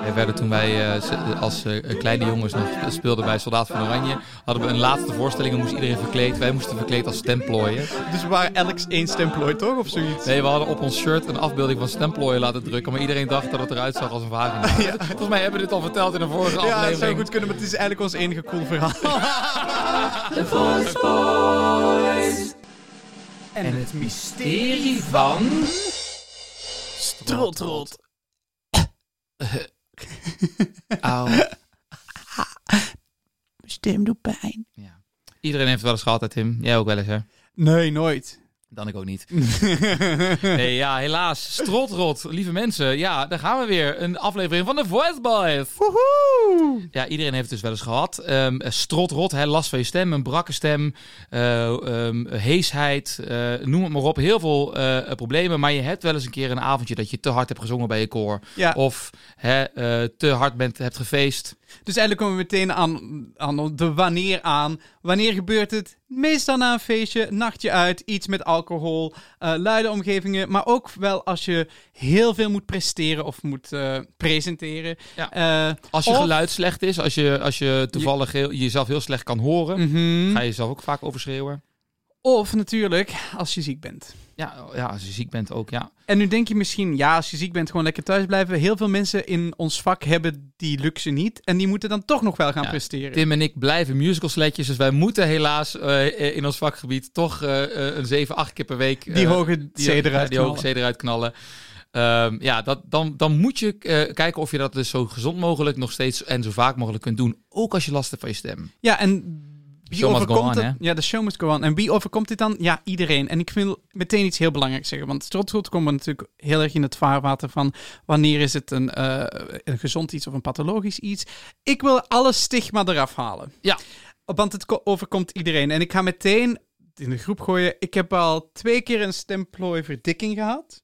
Wij werden toen wij uh, als uh, kleine jongens nog speelden bij Soldaat van Oranje, hadden we een laatste voorstelling en moest iedereen verkleed. Wij moesten verkleed als stemplooien. Dus we waren elk één stemplooi, toch? Of zoiets? Nee, we hadden op ons shirt een afbeelding van stemplooien laten drukken, maar iedereen dacht dat het eruit zag als een vagina. ja. Volgens mij hebben we dit al verteld in een vorige aflevering. Ja, dat zou goed kunnen, maar het is eigenlijk ons enige cool verhaal. The Voice En het mysterie van... Strotrot. Auw. Mijn stem doet pijn. Ja. Iedereen heeft het wel eens gehad, hè, Tim. Jij ook wel eens, hè? Nee, nooit. Dan ik ook niet. nee, ja, helaas. Strotrot, lieve mensen. Ja, daar gaan we weer. Een aflevering van de Voice Boys. Woehoe! Ja, iedereen heeft het dus wel eens gehad. Um, strotrot, hè, last van je stem, een brakke stem, uh, um, heesheid, uh, noem het maar op. Heel veel uh, problemen, maar je hebt wel eens een keer een avondje dat je te hard hebt gezongen bij je koor. Ja. Of hè, te hard bent, hebt gefeest. Dus eigenlijk komen we meteen aan, aan de wanneer aan. Wanneer gebeurt het? Meestal na een feestje, nachtje uit, iets met alcohol, uh, luide omgevingen. Maar ook wel als je heel veel moet presteren of moet uh, presenteren. Ja. Uh, als je of... geluid slecht is, als je, als je toevallig heel, jezelf heel slecht kan horen, mm -hmm. ga je jezelf ook vaak overschreeuwen. Of natuurlijk als je ziek bent. Ja, ja, als je ziek bent ook, ja. En nu denk je misschien, ja, als je ziek bent, gewoon lekker thuis blijven. Heel veel mensen in ons vak hebben die luxe niet. En die moeten dan toch nog wel gaan ja, presteren. Tim en ik blijven musicalsletjes. Dus wij moeten helaas uh, in ons vakgebied toch uh, een 7, 8 keer per week... die hoge C eruit die, hoge C eruit knallen. Um, ja, dat, dan, dan moet je uh, kijken of je dat dus zo gezond mogelijk nog steeds en zo vaak mogelijk kunt doen. Ook als je last hebt van je stem. Ja, en wie overkomt het? Ja, de show must go on. En wie overkomt dit dan? Ja, iedereen. En ik wil meteen iets heel belangrijks zeggen. Want strotrot komt natuurlijk heel erg in het vaarwater van wanneer is het een, uh, een gezond iets of een pathologisch iets. Ik wil alle stigma eraf halen. Ja. Want het overkomt iedereen. En ik ga meteen in de groep gooien. Ik heb al twee keer een stemplooiverdikking gehad.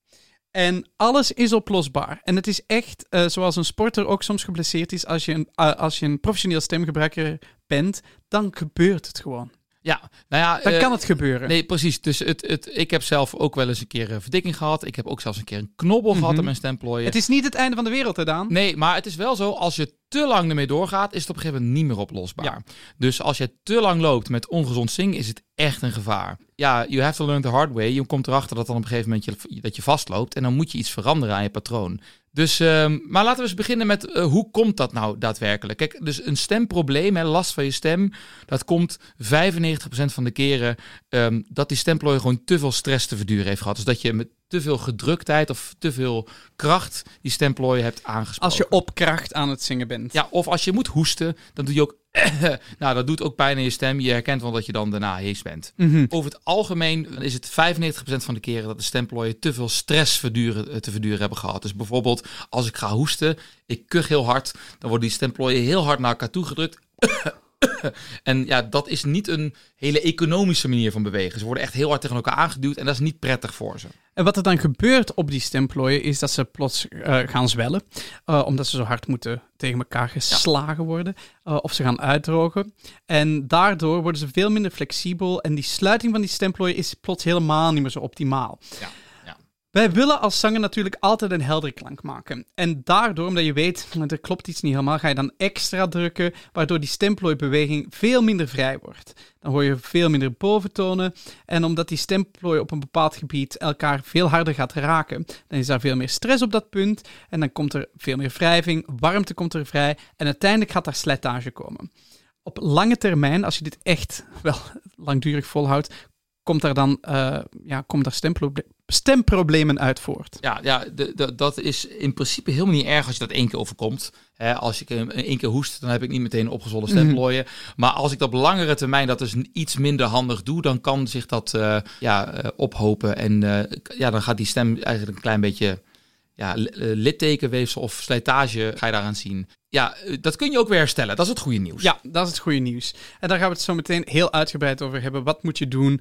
En alles is oplosbaar. En het is echt, uh, zoals een sporter ook soms geblesseerd is, als je een, uh, als je een professioneel stemgebruiker bent, dan gebeurt het gewoon. Ja, nou ja, dan uh, kan het gebeuren. Nee, precies. Dus het, het, ik heb zelf ook wel eens een keer een verdikking gehad. Ik heb ook zelfs een keer een knobbel gehad in mijn stemplooien. Het is niet het einde van de wereld, hè, Daan? Nee, maar het is wel zo, als je te lang ermee doorgaat, is het op een gegeven moment niet meer oplosbaar. Ja. Dus als je te lang loopt met ongezond zingen, is het echt een gevaar. Ja, you have to learn the hard way. Je komt erachter dat dan op een gegeven moment je, dat je vastloopt. En dan moet je iets veranderen aan je patroon. Dus, um, maar laten we eens beginnen met uh, hoe komt dat nou daadwerkelijk? Kijk, dus een stemprobleem, hè, last van je stem, dat komt 95% van de keren um, dat die stemplooi gewoon te veel stress te verduren heeft gehad. Dus dat je met te veel gedruktheid of te veel kracht die stemplooien hebt aangesproken. Als je op kracht aan het zingen bent. Ja, of als je moet hoesten, dan doe je ook... nou, dat doet ook pijn in je stem. Je herkent wel dat je dan daarna hees bent. Mm -hmm. Over het algemeen is het 95% van de keren dat de stemplooien te veel stress verduren, te verduren hebben gehad. Dus bijvoorbeeld als ik ga hoesten, ik kuch heel hard, dan worden die stemplooien heel hard naar elkaar toe gedrukt. en ja, dat is niet een hele economische manier van bewegen. Ze worden echt heel hard tegen elkaar aangeduwd en dat is niet prettig voor ze. En wat er dan gebeurt op die stemplooien is dat ze plots uh, gaan zwellen. Uh, omdat ze zo hard moeten tegen elkaar geslagen worden. Uh, of ze gaan uitdrogen. En daardoor worden ze veel minder flexibel. En die sluiting van die stemplooien is plots helemaal niet meer zo optimaal. Ja. Wij willen als zanger natuurlijk altijd een heldere klank maken. En daardoor, omdat je weet, er klopt iets niet helemaal, ga je dan extra drukken, waardoor die stemplooibeweging veel minder vrij wordt. Dan hoor je veel minder boventonen. En omdat die stemplooi op een bepaald gebied elkaar veel harder gaat raken, dan is daar veel meer stress op dat punt. En dan komt er veel meer wrijving, warmte komt er vrij. En uiteindelijk gaat daar slijtage komen. Op lange termijn, als je dit echt wel langdurig volhoudt, komt daar dan uh, ja, komt daar stemproblemen uit voort. Ja, ja de, de, dat is in principe helemaal niet erg als je dat één keer overkomt. Als ik één keer hoest, dan heb ik niet meteen opgezwollen stemplooien. Mm -hmm. Maar als ik dat op langere termijn dat dus iets minder handig doe, dan kan zich dat uh, ja, uh, ophopen. En uh, ja, dan gaat die stem eigenlijk een klein beetje ja, littekenweefsel of slijtage ga je daaraan zien. Ja, dat kun je ook weer herstellen. Dat is het goede nieuws. Ja, dat is het goede nieuws. En daar gaan we het zo meteen heel uitgebreid over hebben. Wat moet je doen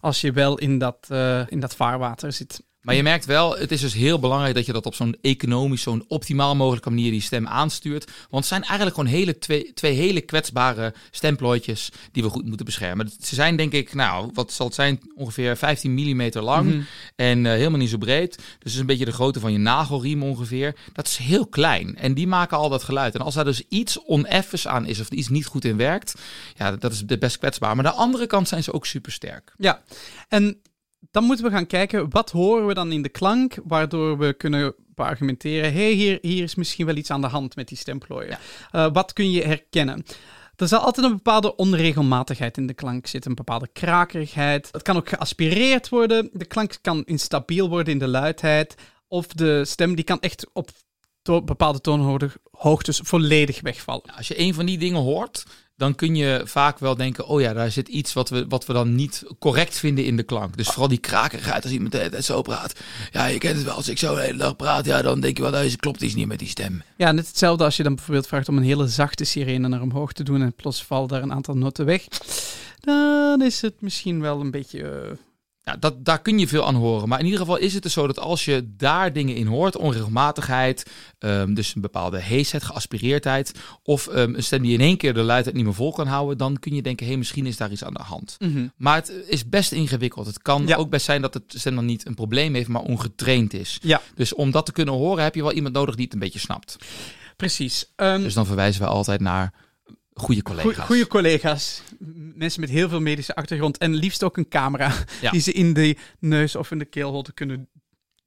als je wel in dat, uh, in dat vaarwater zit? Maar je merkt wel, het is dus heel belangrijk dat je dat op zo'n economisch, zo'n optimaal mogelijke manier die stem aanstuurt. Want het zijn eigenlijk gewoon hele, twee, twee hele kwetsbare stemplooitjes die we goed moeten beschermen. Ze zijn denk ik, nou, wat zal het zijn? Ongeveer 15 mm lang Mhm. en eh, helemaal niet zo breed. Dus het is een beetje de grootte van je nagelriem ongeveer. Dat is heel klein en die maken al dat geluid. En als daar dus iets oneffens aan is of iets niet goed in werkt, ja, dat is de best kwetsbaar. Maar aan de andere kant zijn ze ook super sterk. Ja, en dan moeten we gaan kijken, wat horen we dan in de klank, waardoor we kunnen argumenteren, hey, hier, hier is misschien wel iets aan de hand met die stemplooien. Eh, wat kun je herkennen? Er zal altijd een bepaalde onregelmatigheid in de klank zitten, een bepaalde krakerigheid. Het kan ook geaspireerd worden, de klank kan instabiel worden in de luidheid, of de stem die kan echt op to- bepaalde toonhoogtes volledig wegvallen. Als je een van die dingen hoort, dan kun je vaak wel denken: oh ja, daar zit iets wat we, wat we dan niet correct vinden in de klank. Dus vooral die krakerigheid als iemand de zo praat. Ja, je kent het wel. Als ik zo de hele dag praat, ja, dan denk je wel, deze klopt iets niet met die stem. Ja, net hetzelfde als je dan bijvoorbeeld vraagt om een hele zachte sirene naar omhoog te doen en plots valt daar een aantal noten weg. Dan is het misschien wel een beetje... eh, Ja, dat, daar kun je veel aan horen. Maar in ieder geval is het dus zo dat als je daar dingen in hoort, onregelmatigheid, ehm, dus een bepaalde heesheid, geaspireerdheid, of ehm, een stem die in één keer de luidheid niet meer vol kan houden, dan kun je denken, hé, hey, misschien is daar iets aan de hand. Maar het is best ingewikkeld. Het kan Ja. ook best zijn dat het stem dan niet een probleem heeft, maar ongetraind is. Ja. Dus om dat te kunnen horen heb je wel iemand nodig die het een beetje snapt. Precies. Ehm, Dus dan verwijzen we altijd naar goede collega's. goe- Goede collega's. Mensen met heel veel medische achtergrond. En liefst ook een camera Ja. die ze in de neus of in de keelholte kunnen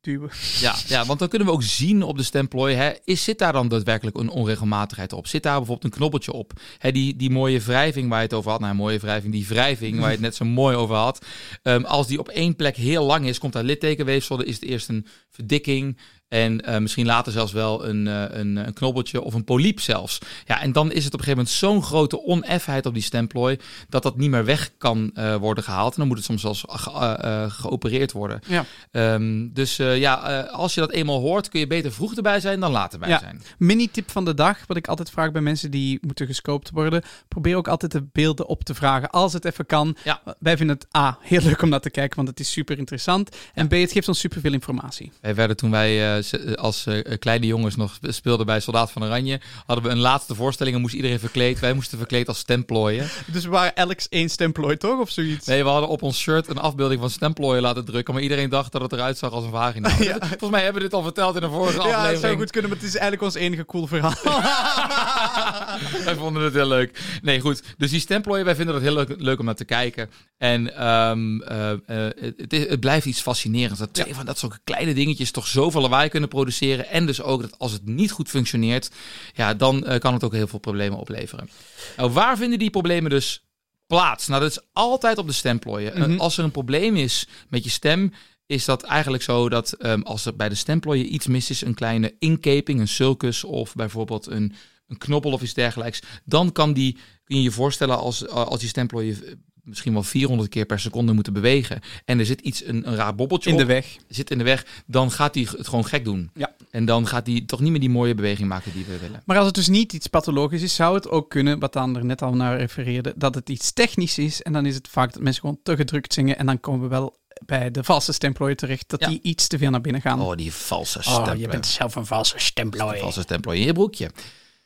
duwen. Ja, ja, want dan kunnen we ook zien op de stemplooi, hè, is, zit daar dan daadwerkelijk een onregelmatigheid op? Zit daar bijvoorbeeld een knobbeltje op? Hè, die, die mooie wrijving waar je het over had, nou mooie wrijving, die wrijving waar je het net zo mooi over had. Ehm, als die op één plek heel lang is, komt daar littekenweefsel, dan is het eerst een verdikking en eh, misschien later zelfs wel een, eh, een, een knobbeltje of een polyp zelfs. Ja, en dan is het op een gegeven moment zo'n grote oneffenheid op die stemplooi dat dat niet meer weg kan eh, worden gehaald. En dan moet het soms zelfs ge- geopereerd worden. Ja. Ehm, dus ja, als je dat eenmaal hoort, kun je beter vroeg erbij zijn dan later bij Ja. zijn. Mini-tip van de dag, wat ik altijd vraag bij mensen die moeten gescoopt worden. Probeer ook altijd de beelden op te vragen, als het even kan. Ja. Wij vinden het A, heel leuk om naar te kijken, want het is super interessant. En B, het geeft ons super veel informatie. Wij werden toen wij eh, z- als eh, kleine jongens nog speelden bij Soldaat van Oranje, hadden we een laatste voorstelling en moest iedereen verkleed. Wij moesten verkleed als stemplooien. Dus we waren Alex één stemplooi, toch? Of zoiets? Nee, we hadden op ons shirt een afbeelding van stemplooien laten drukken, maar iedereen dacht dat het eruit zag als een vagina. Ja. Volgens mij hebben we dit al verteld in een vorige Ja, het aflevering. zou goed kunnen, maar het is eigenlijk ons enige cool verhaal. wij vonden het heel leuk. Nee, goed. Dus die stemplooien, wij vinden dat heel leuk, leuk om naar te kijken. En ehm, eh, eh, het, het, is- het blijft iets fascinerends. Dat twee van dat soort kleine dingetjes toch zoveel lawaai kunnen produceren. En dus ook dat als het niet goed functioneert, ja, dan eh, kan het ook heel veel problemen opleveren. Nou, waar vinden die problemen dus plaats? Nou, dat is altijd op de stemplooien. Mhm. Eh, als er een probleem is met je stem, is dat eigenlijk zo dat ehm, als er bij de stemplooien iets mis is, een kleine inkeping, een sulcus of bijvoorbeeld een, een knobbel of iets dergelijks, dan kan die, kun je je voorstellen als, als die stemplooien eh, misschien wel 400 keer per seconde moeten bewegen en er zit iets, een, een raar bobbeltje In de op, weg. zit in de weg, dan gaat hij het gewoon gek doen. Ja. En dan gaat hij toch niet meer die mooie beweging maken die we willen. Maar als het dus niet iets pathologisch is, zou het ook kunnen, wat Daan er net al naar refereerde, dat het iets technisch is. En dan is het vaak dat mensen gewoon te gedrukt zingen. En dan komen we wel bij de valse stemplooien terecht, dat Ja. die iets te veel naar binnen gaan. Oh, die valse Oh, stemplooi. je bent zelf een valse stemplooi. valse stemplooi in je broekje.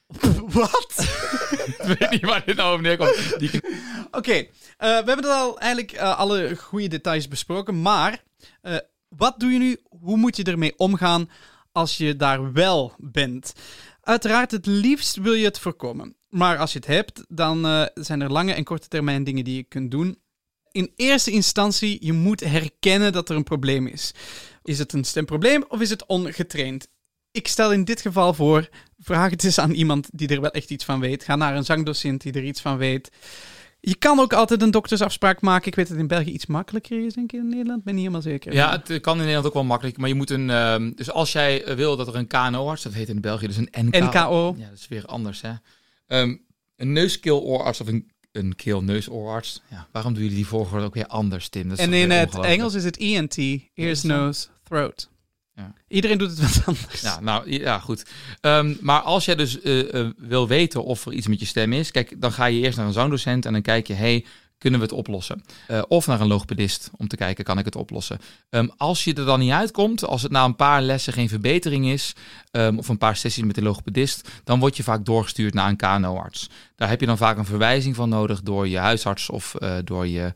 Wat? Ik weet niet waar dit nou op neerkomt. Die Oké, eh, we hebben er al eigenlijk eh, alle goede details besproken. Maar eh, wat doe je nu? Hoe moet je ermee omgaan als je daar wel bent? Uiteraard, het liefst wil je het voorkomen. Maar als je het hebt, dan zijn er lange en korte termijn dingen die je kunt doen. In eerste instantie, je moet herkennen dat er een probleem is. Is het een stemprobleem of is het ongetraind? Ik stel in dit geval voor, vraag het eens aan iemand die er wel echt iets van weet. Ga naar een zangdocent die er iets van weet. Je kan ook altijd een doktersafspraak maken. Ik weet dat het in België iets makkelijker is, denk ik, in Nederland. Ben niet helemaal zeker. Ja, het kan in Nederland ook wel makkelijk. Maar je moet een. ehm, dus als jij wil dat er een KNO-arts, dat heet in België dus een NKO. NKO. Ja, dat is weer anders, hè? Ehm, een neus-keel-oorarts of een, een keel-neus-oorarts. Ja, waarom doen jullie die volgorde ook weer anders, Tim? Dat is En in het? Engels is het ENT, ears, nose, throat. Ja. Iedereen doet het wat anders. Ja, nou ja, goed. Ehm, maar als jij dus eh, eh, wil weten of er iets met je stem is, kijk, dan ga je eerst naar een zangdocent en dan kijk je, hey, kunnen we het oplossen. Uh, of naar een logopedist om te kijken, kan ik het oplossen. Um, als je er dan niet uitkomt, als het na een paar lessen geen verbetering is, um, of een paar sessies met de logopedist, dan word je vaak doorgestuurd naar een KNO-arts. Daar heb je dan vaak een verwijzing van nodig door je huisarts of door je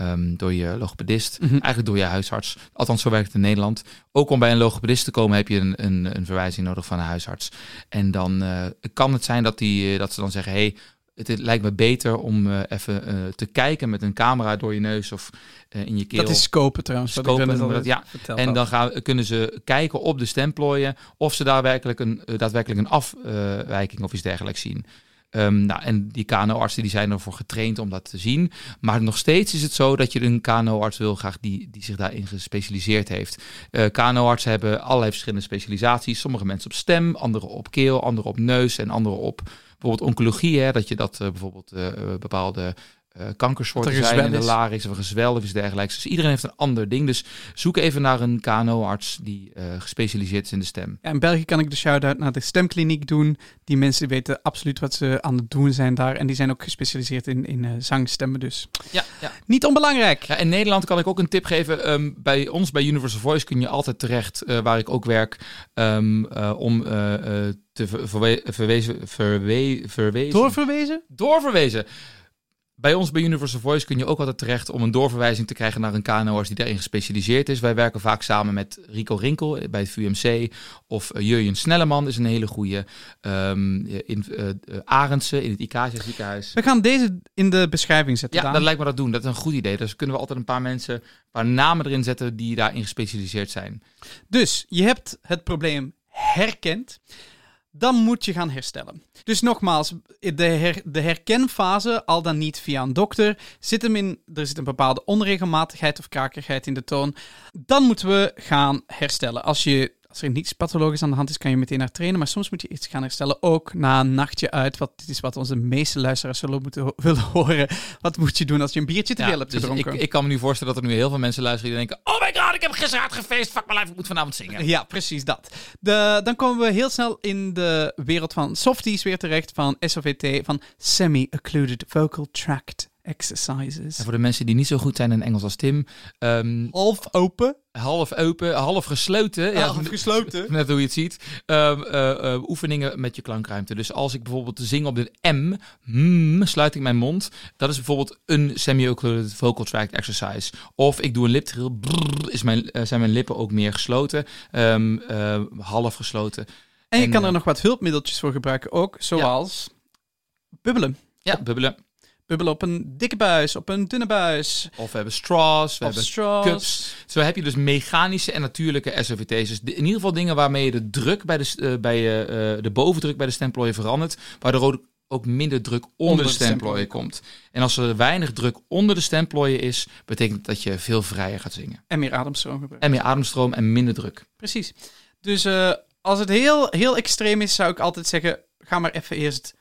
Um, door je logopedist, mm -hmm. eigenlijk door je huisarts. Althans, zo werkt het in Nederland. Ook om bij een logopedist te komen heb je een, een, een verwijzing nodig van een huisarts. En dan uh, kan het zijn dat, die, dat ze dan zeggen: hey, het, lijkt me beter om uh, even uh, te kijken met een camera door je neus of uh, in je keel. Dat is scopen trouwens. Scopen, dat dat, ja. En dan gaan, kunnen ze kijken op de stemplooien of ze daadwerkelijk een, daadwerkelijk een afwijking of iets dergelijks zien. Um, nou, en die KNO-artsen die zijn ervoor getraind om dat te zien. Maar nog steeds is het zo dat je een KNO-arts wil graag die, die zich daarin gespecialiseerd heeft. Uh, KNO-artsen hebben allerlei verschillende specialisaties. Sommige mensen op stem, andere op keel, andere op neus en andere op bijvoorbeeld oncologie. Hè, dat je dat uh, bijvoorbeeld uh, bepaalde uh, kankersoorten zijn in de larynx of een gezwel of iets dergelijks. Dus iedereen heeft een ander ding. Dus zoek even naar een KNO-arts die uh, gespecialiseerd is in de stem. Ja, in België kan ik de shout-out naar de stemkliniek doen. Die mensen weten absoluut wat ze aan het doen zijn daar. En die zijn ook gespecialiseerd in, in uh, zangstemmen dus. Ja, ja. Niet onbelangrijk. Ja, in Nederland kan ik ook een tip geven. Um, bij ons, bij Universal Voice, kun je altijd terecht, waar ik ook werk, um, om te verwe verwezen... Verwe verwezen... Doorverwezen? Doorverwezen bij ons bij Universal Voice kun je ook altijd terecht om een doorverwijzing te krijgen naar een KNO'ers die daarin gespecialiseerd is. Wij werken vaak samen met Rico Rinkel bij het VUMC of uh, Jurjen Snelleman is een hele goede. Um, in uh, Arendse in het ICASIA ziekenhuis. We gaan deze in de beschrijving zetten. Ja, dat lijkt me dat doen. Dat is een goed idee. Dus kunnen we altijd een paar mensen, een paar namen erin zetten die daarin gespecialiseerd zijn. Dus je hebt het probleem herkend dan moet je gaan herstellen. Dus nogmaals, de, de herkenfase, al dan niet via een dokter, zit hem in, er zit een bepaalde onregelmatigheid of krakerigheid in de toon. Dan moeten we gaan herstellen. Als je als er niets pathologisch aan de hand is, kan je meteen naar trainen. Maar soms moet je iets gaan herstellen, ook na een nachtje uit. Wat, dit is wat onze meeste luisteraars zullen moeten willen horen. Wat moet je doen als je een biertje te veel ja, hebt dus gedronken? Ik, ik, kan me nu voorstellen dat er nu heel veel mensen luisteren die denken... Oh my god, ik heb gisteren hard gefeest. Fuck my life, ik moet vanavond zingen. Ja, precies dat. De, dan komen we heel snel in de wereld van softies weer terecht. Van SOVT, van Semi-Occluded Vocal Tract Exercises. En voor de mensen die niet zo goed zijn in Engels als Tim... Um, half open. Half open, half gesloten. Ja, half gesloten. Net hoe je het ziet. Um, uh, uh, oefeningen met je klankruimte. Dus als ik bijvoorbeeld zing op de M, mm, sluit ik mijn mond. Dat is bijvoorbeeld een semi-occluded vocal tract exercise. Of ik doe een liptrill, brrr, is mijn, uh, zijn mijn lippen ook meer gesloten. Um, half gesloten. En je en, kan er nog wat hulpmiddeltjes voor gebruiken ook, zoals ja. bubbelen. Ja, bubbelen bubbelen op een dikke buis, op een dunne buis. Of we hebben straws, we of hebben straws. cups. Zo heb je dus mechanische en natuurlijke SOVT's. Dus in ieder geval dingen waarmee je de druk bij de, uh, bij, uh, de bovendruk bij de stemplooien verandert, waardoor ook, minder druk onder, onder de stemplooien komt. En als er weinig druk onder de stemplooien is, betekent dat je veel vrijer gaat zingen. En meer ademstroom gebruikt. En meer ademstroom en minder druk. Precies. Dus uh, als het heel, heel extreem is, zou ik altijd zeggen, ga maar even eerst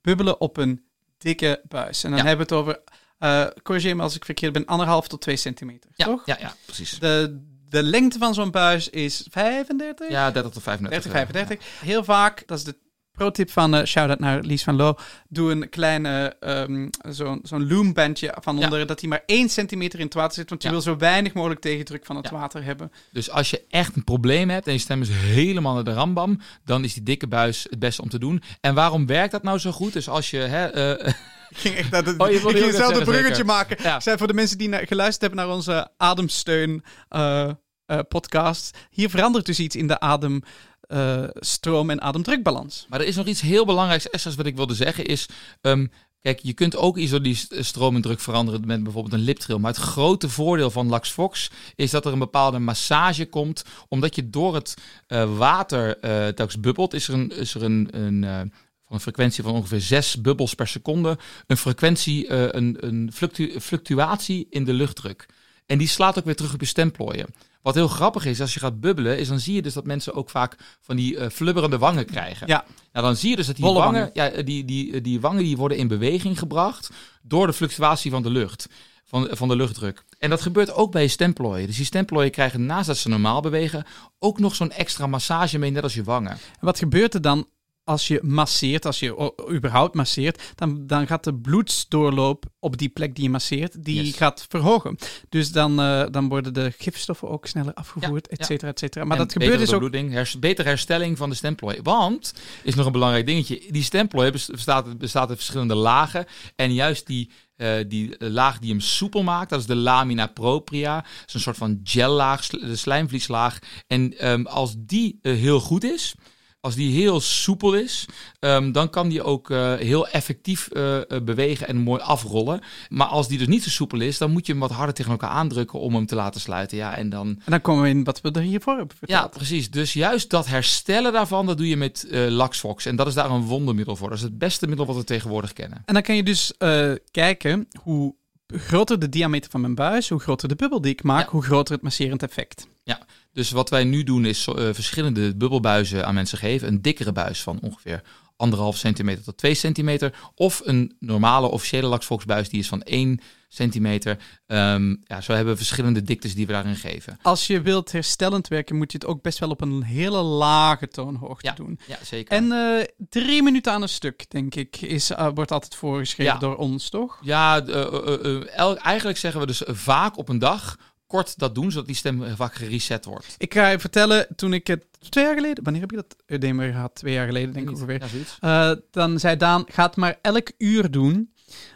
bubbelen op een dikke buis. En dan ja. hebben we het over, uh, corrigeer me als ik verkeerd ben, anderhalf tot 2 centimeter, ja, toch? Ja, ja, precies. De, de lengte van zo'n buis is 35? Ja, 30 tot 35. 30, 35. Ja. Heel vaak, dat is de pro-tip van, uh, shout-out naar Lies van Loo, doe een kleine, um, zo'n loombandje van onder, ja. dat hij maar 1 centimeter in het water zit, want je ja. wil zo weinig mogelijk tegendruk van het ja. water hebben. Dus als je echt een probleem hebt en je stem is helemaal naar de rambam, dan is die dikke buis het beste om te doen. En waarom werkt dat nou zo goed? Dus als je... Hè, uh, ik ging echt naar de, oh, je ik ging zelf een bruggetje zeker. maken. Ja. Zijn voor de mensen die naar, geluisterd hebben naar onze ademsteun uh, uh, podcast. Hier verandert dus iets in de adem. Uh, stroom- en ademdrukbalans. Maar er is nog iets heel belangrijks extra's wat ik wilde zeggen is... Um, kijk, je kunt ook ISO die stroom en druk veranderen met bijvoorbeeld een liptrill. Maar het grote voordeel van Lax Fox is dat er een bepaalde massage komt. Omdat je door het uh, water uh, telkens bubbelt, is er een... Is er een, een van een frequentie van ongeveer 6 bubbels per seconde, een frequentie, een, een fluctu fluctuatie in de luchtdruk. En die slaat ook weer terug op je stemplooien. Wat heel grappig is, als je gaat bubbelen, is dan zie je dus dat mensen ook vaak van die uh, flubberende wangen krijgen. Ja. Nou, dan zie je dus dat die wangen, wangen. ja, die, die, die wangen die worden in beweging gebracht door de fluctuatie van de lucht. Van, van de luchtdruk. En dat gebeurt ook bij je stemplooien. Dus die stemplooien krijgen naast dat ze normaal bewegen, ook nog zo'n extra massage mee, net als je wangen. En wat gebeurt er dan als je masseert, als je überhaupt masseert, dan, dan gaat de bloedsdoorloop op die plek die je masseert, die gaat verhogen. Dus dan, uh, dan worden de gifstoffen ook sneller afgevoerd, ja, et cetera, et cetera. Maar dat gebeurt dus ook... Hers, betere herstelling van de stemplooi. Want, is nog een belangrijk dingetje, die stemplooi bestaat, bestaat uit verschillende lagen. En juist die uh, die laag die hem soepel maakt, dat is de lamina propria. Dat is een soort van gellaag, de slijmvlieslaag. En um, als die uh, heel goed is, als die heel soepel is, um, dan kan die ook uh, heel effectief uh, bewegen en mooi afrollen. Maar als die dus niet zo soepel is, dan moet je hem wat harder tegen elkaar aandrukken om hem te laten sluiten. Ja, en, dan... en dan komen we in wat we er hiervoor hebben verteld. Ja, precies. Dus juist dat herstellen daarvan, dat doe je met uh, Laxfox. En dat is daar een wondermiddel voor. Dat is het beste middel wat we tegenwoordig kennen. En dan kan je dus kijken hoe groter de diameter van mijn buis, hoe groter de bubbel die ik maak, hoe groter het masserend effect. Ja, dus wat wij nu doen is uh, verschillende bubbelbuizen aan mensen geven. Een dikkere buis van ongeveer anderhalf centimeter tot 2 centimeter. Of een normale officiële laxvoxbuis die is van 1 centimeter. Um, ja, zo hebben we verschillende diktes die we daarin geven. Als je wilt herstellend werken, moet je het ook best wel op een hele lage toonhoogte doen. Ja, zeker. En uh, drie minuten aan een stuk, denk ik, is, uh, wordt altijd voorgeschreven door ons, toch? Ja, uh, eigenlijk zeggen we dus vaak op een dag kort dat doen, zodat die stem vaak gereset wordt. Ik ga je vertellen, toen ik het twee jaar geleden, wanneer heb je dat Eudemer gehad? Twee jaar geleden, denk ik ongeveer. Ja, uh, dan zei Daan, ga het maar elk uur doen,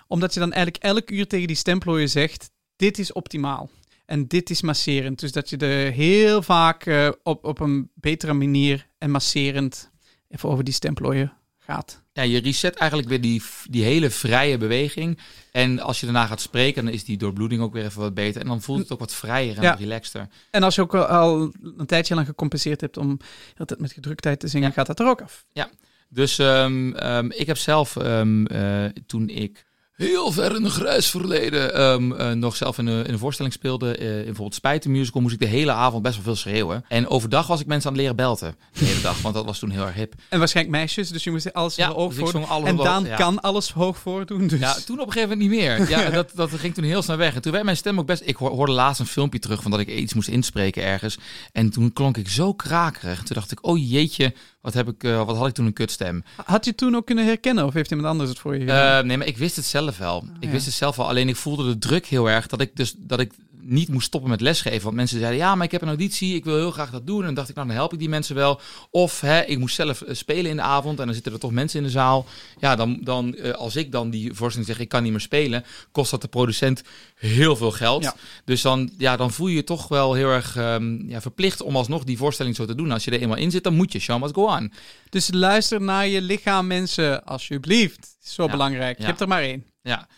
omdat je dan eigenlijk elk uur tegen die stemplooien zegt, dit is optimaal. En dit is masserend. Dus dat je er heel vaak uh, op, op een betere manier en masserend even over die stemplooien gaat. Ja, je reset eigenlijk weer die, die hele vrije beweging. En als je daarna gaat spreken, dan is die doorbloeding ook weer even wat beter. En dan voelt het ook wat vrijer en ja. relaxter. En als je ook al een tijdje lang gecompenseerd hebt om altijd met gedruktheid te zingen, gaat dat er ook af. Ja, dus um, um, ik heb zelf um, uh, toen ik heel ver in een grijs verleden um, uh, nog zelf in een, in een voorstelling speelde. Uh, in bijvoorbeeld Spijten Musical moest ik de hele avond best wel veel schreeuwen. En overdag was ik mensen aan het leren belten. De hele dag, want dat was toen heel erg hip. En waarschijnlijk meisjes, dus je moest alles ja, hoog dus voor En Daan ja. kan alles hoog voordoen. Dus. Ja, toen op een gegeven moment niet meer. Ja, dat, dat ging toen heel snel weg. En toen werd mijn stem ook best... Ik hoorde laatst een filmpje terug van dat ik iets moest inspreken ergens. En toen klonk ik zo krakerig. En toen dacht ik, oh jeetje, wat, heb ik, uh, wat had ik toen een kutstem. Had je toen ook kunnen herkennen of heeft iemand anders het voor je gedaan? Uh, nee, maar ik wist het zelf wel. Oh, ik wist het zelf wel. Alleen ik voelde de druk heel erg dat ik dus dat ik niet moest stoppen met lesgeven. Want mensen zeiden, ja, maar ik heb een auditie, ik wil heel graag dat doen. En dan dacht ik, nou, dan help ik die mensen wel. Of hè, ik moest zelf eh, spelen in de avond en dan zitten er toch mensen in de zaal. Ja, dan, dan uh, als ik dan die voorstelling zeg, ik kan niet meer spelen, kost dat de producent heel veel geld. Ja. Dus dan, ja, dan voel je je toch wel heel erg um, ja, verplicht om alsnog die voorstelling zo te doen. Als je er eenmaal in zit, dan moet je, show must go on. Dus luister naar je lichaam, mensen, alsjeblieft. Zo ja. belangrijk. Je hebt er maar één. Ja.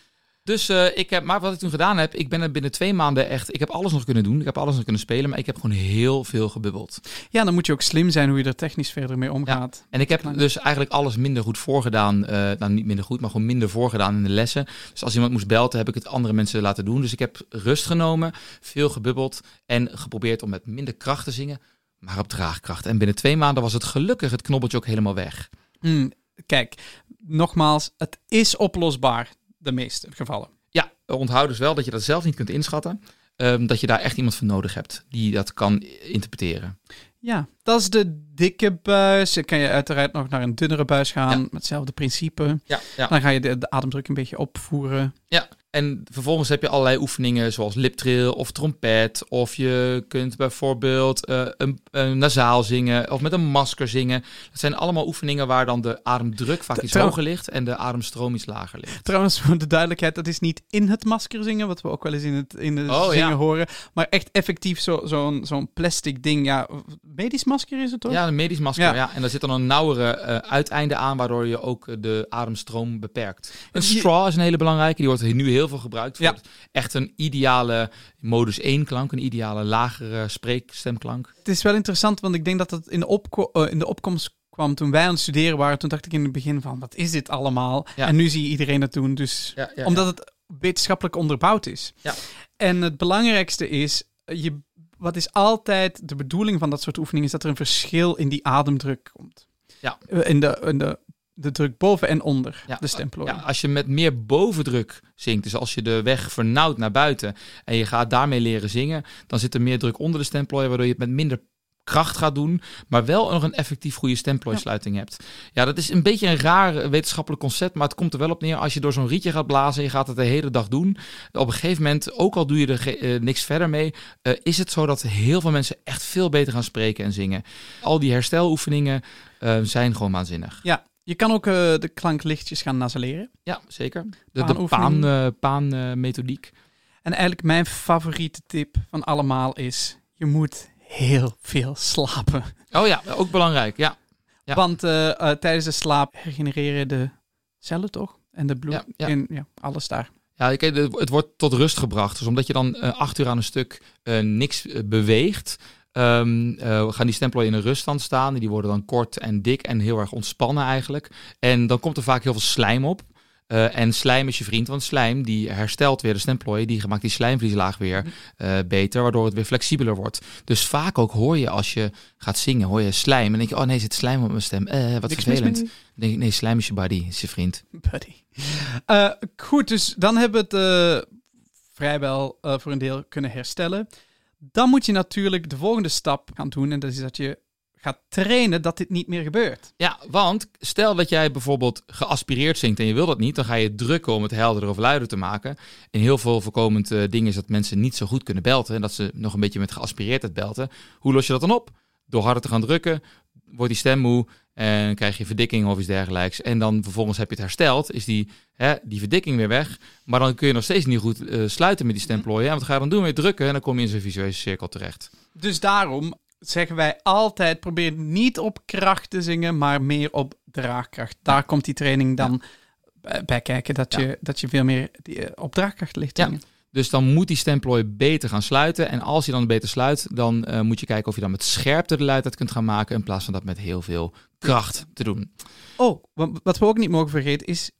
Dus uh, ik heb, maar wat ik toen gedaan heb, ik ben er binnen twee maanden echt, ik heb alles nog kunnen doen, ik heb alles nog kunnen spelen, maar ik heb gewoon heel veel gebubbeld. Ja, dan moet je ook slim zijn hoe je er technisch verder mee omgaat. Ja. En ik heb dus eigenlijk alles minder goed voorgedaan, uh, nou niet minder goed, maar gewoon minder voorgedaan in de lessen. Dus als iemand moest belten, heb ik het andere mensen laten doen. Dus ik heb rust genomen, veel gebubbeld en geprobeerd om met minder kracht te zingen, maar op draagkracht. En binnen twee maanden was het gelukkig het knobbeltje ook helemaal weg. Mm, kijk, nogmaals, het is oplosbaar de meeste gevallen. Ja, onthoud dus wel dat je dat zelf niet kunt inschatten. Um, dat je daar echt iemand voor nodig hebt die dat kan interpreteren. Ja, dat is de dikke buis. Dan kan je uiteraard nog naar een dunnere buis gaan. Met hetzelfde principe. Ja, ja. Dan ga je de, de ademdruk een beetje opvoeren. Ja, en vervolgens heb je allerlei oefeningen zoals liptrill of trompet. Of je kunt bijvoorbeeld uh, een, een nasaal zingen of met een masker zingen. Dat zijn allemaal oefeningen waar dan de ademdruk vaak iets hoger ligt en de ademstroom iets lager ligt. Trouwens, voor de duidelijkheid, dat is niet in het masker zingen, wat we ook wel eens in het in de oh, zingen ja. horen. Maar echt effectief zo'n zo zo'n plastic ding. Ja, medisch masker is het toch? Ja, een medisch masker, ja. ja. En daar zit dan een nauwere uh, uiteinde aan, waardoor je ook de ademstroom beperkt. Een straw is een hele belangrijke, die wordt nu heel heel veel gebruikt. Voor ja. echt een ideale modus 1 klank, een ideale lagere spreekstemklank. Het is wel interessant, want ik denk dat het in de, opko uh, in de opkomst kwam toen wij aan het studeren waren. Toen dacht ik in het begin van, wat is dit allemaal? Ja. En nu zie je iedereen dat doen. Dus ja, omdat het wetenschappelijk onderbouwd is. Ja. En het belangrijkste is, je, wat is altijd de bedoeling van dat soort oefeningen, is dat er een verschil in die ademdruk komt. Ja. In de, in de de druk boven en onder de stemplooi. Ja, als je met meer bovendruk zingt, dus als je de weg vernauwt naar buiten en je gaat daarmee leren zingen, dan zit er meer druk onder de stemplooi, waardoor je het met minder kracht gaat doen, maar wel nog een effectief goede stemplooisluiting hebt. Ja, dat is een beetje een raar wetenschappelijk concept, maar het komt er wel op neer. Als je door zo'n rietje gaat blazen, je gaat het de hele dag doen. Op een gegeven moment, ook al doe je er uh, niks verder mee, uh, is het zo dat heel veel mensen echt veel beter gaan spreken en zingen. Al die hersteloefeningen uh, zijn gewoon waanzinnig. Ja, je kan ook de klanklichtjes gaan nasaleren. Ja, zeker. De, de paan, paan methodiek. En eigenlijk mijn favoriete tip van allemaal is, je moet heel veel slapen. Oh ja, ook belangrijk, ja. ja. Want uh, uh, tijdens de slaap regenereren de cellen toch? En de bloed, ja, en ja, alles daar. Ja, het wordt tot rust gebracht. Dus omdat je dan acht uur aan een stuk niks beweegt, Um, uh, gaan die stempelen in een ruststand staan. Die worden dan kort en dik en heel erg ontspannen eigenlijk. En dan komt er vaak heel veel slijm op. Uh, en slijm is je vriend, want slijm die herstelt weer de stemplooien, die maakt die slijmvlieslaag weer uh, beter, waardoor het weer flexibeler wordt. Dus vaak ook hoor je als je gaat zingen, hoor je slijm en denk je, oh nee, zit slijm op mijn stem, uh, wat Niks vervelend. Dan denk ik, nee, slijm is je buddy, is je vriend. Buddy. goed, dus dan hebben we het vrijwel voor een deel kunnen herstellen. Dan moet je natuurlijk de volgende stap gaan doen en dat is dat je gaat trainen dat dit niet meer gebeurt. Ja, want stel dat jij bijvoorbeeld geaspireerd zingt en je wil dat niet, dan ga je drukken om het helderder of luider te maken. En heel veel voorkomend uh, ding is dat mensen niet zo goed kunnen belten en dat ze nog een beetje met geaspireerdheid belten. Hoe los je dat dan op? Door harder te gaan drukken, wordt die stem moe en krijg je verdikking of iets dergelijks. En dan vervolgens heb je het hersteld, is die, hè, die verdikking weer weg. Maar dan kun je nog steeds niet goed uh, sluiten met die stemplooien. Ja, wat ga je dan doen? Weer drukken en dan kom je in zo'n visuele cirkel terecht. Dus daarom, zeggen wij altijd, probeer niet op kracht te zingen, maar meer op draagkracht. Daar komt die training dan bij kijken, dat, je, dat je veel meer eh, op draagkracht ligt. Ja. Dus dan moet die stemplooi beter gaan sluiten. En als je dan beter sluit, dan uh, moet je kijken of je dan met scherpte de luidheid kunt gaan maken. In plaats van dat met heel veel kracht te doen. Oh, wat we ook niet mogen vergeten is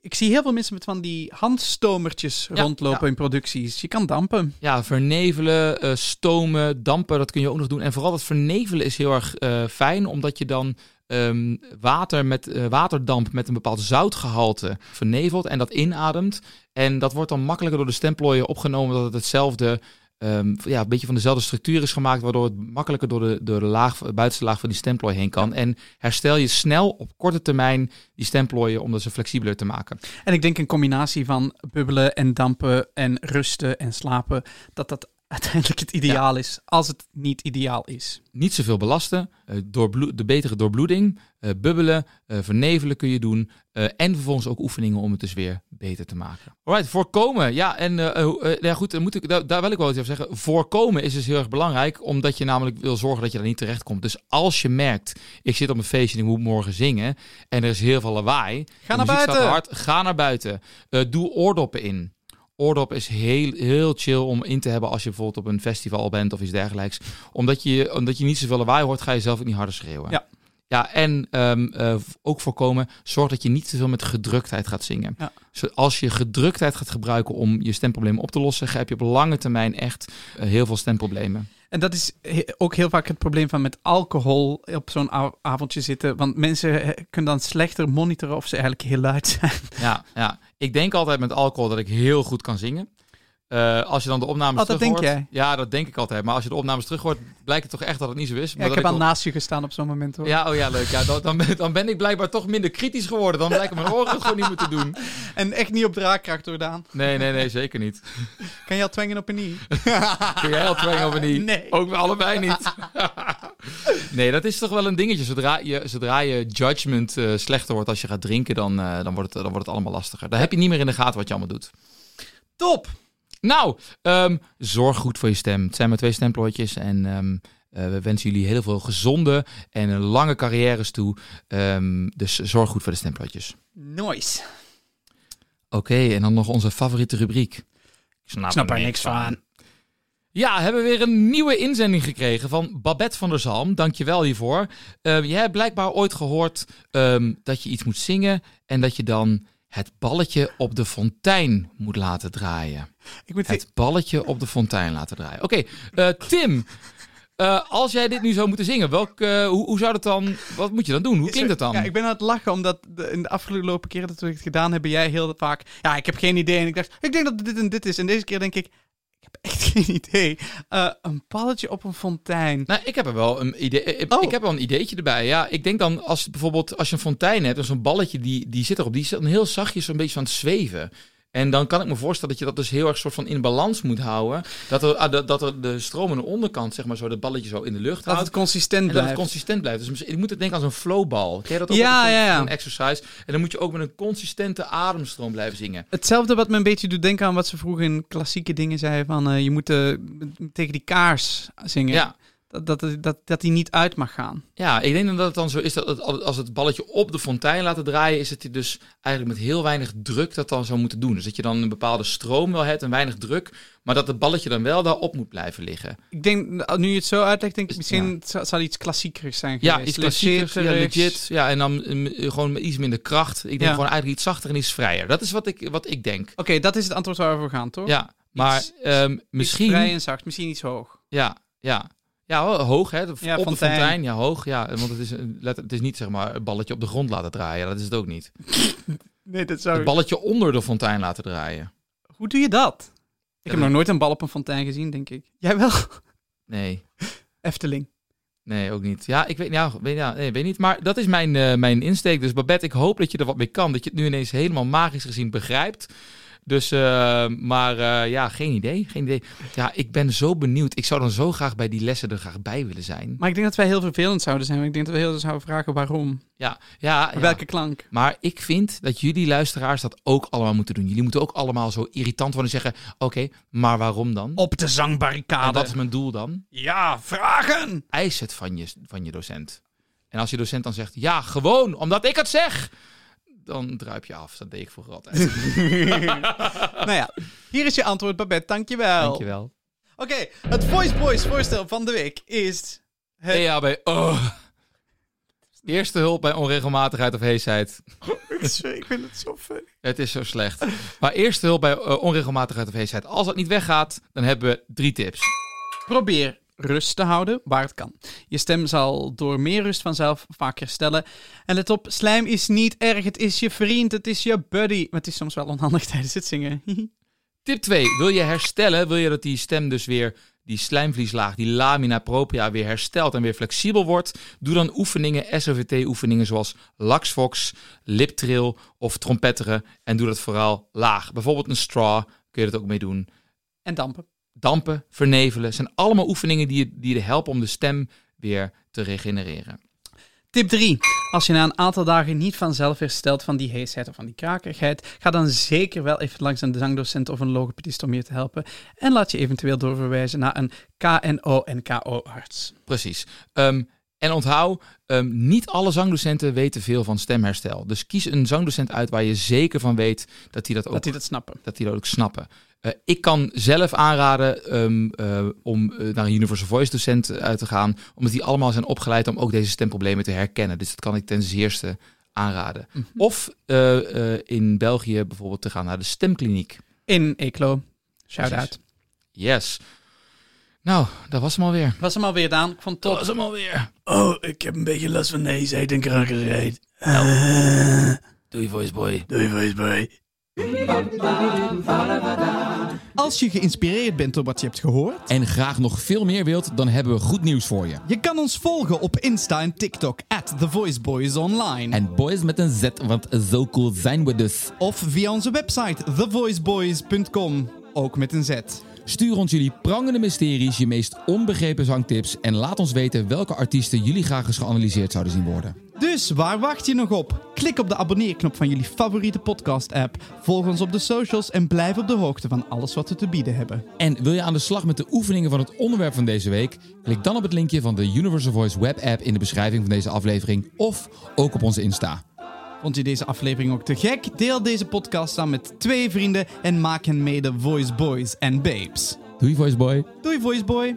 ik zie heel veel mensen met van die handstomertjes rondlopen in producties. Je kan dampen. Ja, vernevelen, uh, stomen, dampen, dat kun je ook nog doen. En vooral dat vernevelen is heel erg uh, fijn, omdat je dan um, water met, uh, waterdamp met een bepaald zoutgehalte vernevelt en dat inademt. En dat wordt dan makkelijker door de stemplooien opgenomen, dat het hetzelfde um, ja, een beetje van dezelfde structuur is gemaakt, waardoor het makkelijker door de, door de laag, buitenste laag van die stemplooi heen kan. En herstel je snel op korte termijn die stemplooien om dat ze flexibeler te maken. En ik denk een combinatie van bubbelen en dampen en rusten en slapen, dat dat uiteindelijk het ideaal is, als het niet ideaal is. Niet zoveel belasten, uh, de betere doorbloeding, uh, bubbelen, uh, vernevelen kun je doen en vervolgens ook oefeningen om het dus weer beter te maken. Alright, voorkomen. Ja, en ja, goed, dan moet ik, daar, daar, wil ik wel iets over zeggen. Voorkomen is dus heel erg belangrijk, omdat je namelijk wil zorgen dat je daar niet terecht komt. Dus als je merkt, ik zit op een feestje en ik moet morgen zingen en er is heel veel lawaai. Ga naar buiten. Hard, ga naar buiten. doe oordoppen in oordop is heel, heel chill om in te hebben als je bijvoorbeeld op een festival bent of iets dergelijks. Omdat je, omdat je niet zoveel lawaai hoort, ga je zelf ook niet harder schreeuwen. Ja. Ja, en um, uh, ook voorkomen, zorg dat je niet te veel met gedruktheid gaat zingen. Ja. als je gedruktheid gaat gebruiken om je stemproblemen op te lossen, heb je op lange termijn echt uh, heel veel stemproblemen. En dat is ook heel vaak het probleem van met alcohol op zo'n avondje zitten. Want mensen kunnen dan slechter monitoren of ze eigenlijk heel luid zijn. Ja, ja. ik denk altijd met alcohol dat ik heel goed kan zingen. Uh, als je dan de opnames oh, terug denk jij? Ja, dat denk ik altijd. Maar als je de opnames terug hoort, blijkt het toch echt dat het niet zo is. Ja, ik heb al naast je gestaan op zo'n moment hoor. Ja, oh ja, leuk. Ja, dan, dan, ben, dan ben ik blijkbaar toch minder kritisch geworden. Dan blijken mijn oren gewoon niet moeten doen. En echt niet op draagkracht doordaan. Nee, nee, nee, zeker niet. Kan je al twengen op een nie? Kun jij al twengen op een nie? Nee. Ook allebei niet. nee, dat is toch wel een dingetje. Zodra je, zodra je judgment uh, slechter wordt als je gaat drinken, dan, uh, dan, wordt het, dan wordt het allemaal lastiger. Dan heb je niet meer in de gaten wat je allemaal doet. Top! Nou, um, zorg goed voor je stem. Het zijn maar twee stemplooitjes en um, uh, we wensen jullie heel veel gezonde en lange carrières toe. Um, dus zorg goed voor de stemplooitjes. Nice. Oké, okay, en dan nog onze favoriete rubriek. Ik snap, Ik snap er niks van. van. Ja, hebben we weer een nieuwe inzending gekregen van Babette van der Zalm. Dankjewel hiervoor. Uh, jij hebt blijkbaar ooit gehoord um, dat je iets moet zingen en dat je dan het balletje op de fontein moet laten draaien. Ik moet het balletje op de fontein laten draaien. Oké, okay, uh, Tim. Uh, als jij dit nu zou moeten zingen, welk, uh, hoe, hoe, zou dat dan, wat moet je dan doen? Hoe klinkt het dan? Ja, ik ben aan het lachen, omdat de, in de afgelopen keren dat we het gedaan hebben, jij heel vaak, ja, ik heb geen idee. En ik dacht, ik denk dat dit en dit is. En deze keer denk ik, Ik heb echt geen idee. Uh, een balletje op een fontein. Nou, ik heb er wel een idee. Ik, Oh. ik heb wel een ideetje erbij. Ja, ik denk dan als bijvoorbeeld als je een fontein hebt, en zo'n balletje die, die zit erop, die is dan heel zachtjes zo'n beetje aan het zweven. En dan kan ik me voorstellen dat je dat dus heel erg soort van in balans moet houden. Dat er, ah, dat, dat er de stroom aan de onderkant, zeg maar, zo dat balletje zo in de lucht Dat houdt. het consistent En dat blijft. het consistent blijft. Dus ik moet het denken aan zo'n flowbal. Ken je dat ook? Ja, Zo'n- ja, ja. Zo'n exercise. En dan moet je ook met een consistente ademstroom blijven zingen. Hetzelfde wat me een beetje doet denken aan wat ze vroeger in klassieke dingen zeiden van eh, je moet eh, tegen die kaars zingen. Ja. Dat, dat, dat, dat die niet uit mag gaan. Ja, ik denk dat het dan zo is dat het, als het balletje op de fontein laten draaien, is het dus eigenlijk met heel weinig druk dat dan zou moeten doen. Dus dat je dan een bepaalde stroom wel hebt en weinig druk, maar dat het balletje dan wel daarop moet blijven liggen. Ik denk, nu je het zo uitlegt, denk ik Is- misschien ja. het zal iets klassiekers zijn Ja, geweest. iets klassiekers, ja, legit. Ja, en dan eh, gewoon met iets minder kracht. Ik denk Ja. gewoon eigenlijk iets zachter en iets vrijer. Dat is wat ik, wat ik denk. Oké, dat is het antwoord waar we voor gaan, toch? Ja, maar Iets- ehm, Iets misschien... vrij en zacht, misschien iets hoog. Ja, ja. Ja, ho- hoog hè. Ja, op fontein. de fontein, ja, hoog. Ja, want het is, een- let- het is niet zeg maar een balletje op de grond laten draaien. Dat is het ook niet. Nee, dat zou... Het balletje onder de fontein laten draaien. Hoe doe je dat? Ik heb Ja, nog nooit een bal op een fontein gezien, denk ik. Jij wel? Nee, Efteling. nee, ook niet. Ja, ik weet, ja, weet, ja, nee, weet niet. Maar dat is mijn, eh, mijn insteek. Dus Babette, ik hoop dat je er wat mee kan. Dat je het nu ineens helemaal magisch gezien begrijpt. Dus, eh, maar eh, ja, geen idee. Geen idee. Ja, ik ben zo benieuwd. Ik zou dan zo graag bij die lessen er graag bij willen zijn. Maar ik denk dat wij heel vervelend zouden zijn. want Ik denk dat we heel veel zouden vragen waarom. Ja, ja, ja. Welke klank? Maar ik vind dat jullie luisteraars dat ook allemaal moeten doen. Jullie moeten ook allemaal zo irritant worden en zeggen... Oké, maar waarom dan? Op de En zangbarricade. wat is mijn doel dan? Ja, vragen! Eis het van je, van je docent. En als je docent dan zegt... Ja, gewoon, omdat ik het zeg... Dan druip je af. Dat deed ik vroeger altijd. nou ja, hier is je antwoord, Babette. Dankjewel. Dankjewel. Oké, het Voice Boys voorstel van de week is... Het... EHB. Oh. Eerste hulp bij onregelmatigheid of heesheid. ik vind het zo funny. Het is zo slecht. Maar eerste hulp bij eh, onregelmatigheid of heesheid. Als dat niet weggaat, dan hebben we drie tips. Probeer rust te houden waar het kan. Je stem zal door meer rust vanzelf vaak herstellen. En let op, slijm is niet erg. Het is je vriend, het is je buddy. Maar het is soms wel onhandig tijdens het zingen. Tip 2. Wil je herstellen, wil je dat die stem dus weer, die slijmvlieslaag, die lamina propria weer herstelt en weer flexibel wordt? Doe dan oefeningen, SOVT-oefeningen zoals laxvox, liptrill of trompetteren. En doe dat vooral laag. Bijvoorbeeld een straw kun je dat ook mee doen. en dampen. Dampen, vernevelen, zijn allemaal oefeningen die je, die je helpen om de stem weer te regenereren. Tip 3. Als je na een aantal dagen niet vanzelf herstelt van die heesheid of van die krakerigheid, ga dan zeker wel even langs een zangdocent of een logopedist om je te helpen. En laat je eventueel doorverwijzen naar een KNO en KO-arts. Precies. Ehm, en onthoud, ehm, niet alle zangdocenten weten veel van stemherstel. Dus kies een zangdocent uit waar je zeker van weet dat die dat ook Dat die dat snappen. dat die dat ook snappen. Eh, ik kan zelf aanraden ehm, eh, om eh, naar een Universal Voice docent uit te gaan, omdat die allemaal zijn opgeleid om ook deze stemproblemen te herkennen. Dus dat kan ik ten zeerste aanraden. Mhm. Of eh, eh, in België bijvoorbeeld te gaan naar de stemkliniek. In Eeklo. Shout Precies. out. Yes. Nou, dat was hem alweer. Was hem alweer gedaan. Ik vond het top. hem alweer. Oh, ik heb een beetje last van neusheid en krakerigheid. Doei, voice boy. Doei, voiceboy. Als je geïnspireerd bent door wat je hebt gehoord, en graag nog veel meer wilt, dan hebben we goed nieuws voor je. je kan ons volgen op Insta en TikTok at The Voice Boys Online. En boys met een Z, want zo cool zijn we dus. Of via onze website thevoiceboys.com, ook met een Z. Stuur ons jullie prangende mysteries, je meest onbegrepen zangtips en laat ons weten welke artiesten jullie graag eens geanalyseerd zouden zien worden. Dus waar wacht je nog op? Klik op de abonneerknop van jullie favoriete podcast-app, volg ons op de socials en blijf op de hoogte van alles wat we te bieden hebben. En wil je aan de slag met de oefeningen van het onderwerp van deze week? Klik dan op het linkje van de Universal Voice web app in de beschrijving van deze aflevering of ook op onze Insta. Vond je deze aflevering ook te gek? Deel deze podcast dan met twee vrienden en maak hen mee de Voice Boys en Babes. Doei Voice Boy. Doei Voice Boy.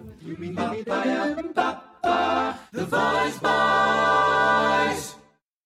The Voice Boys.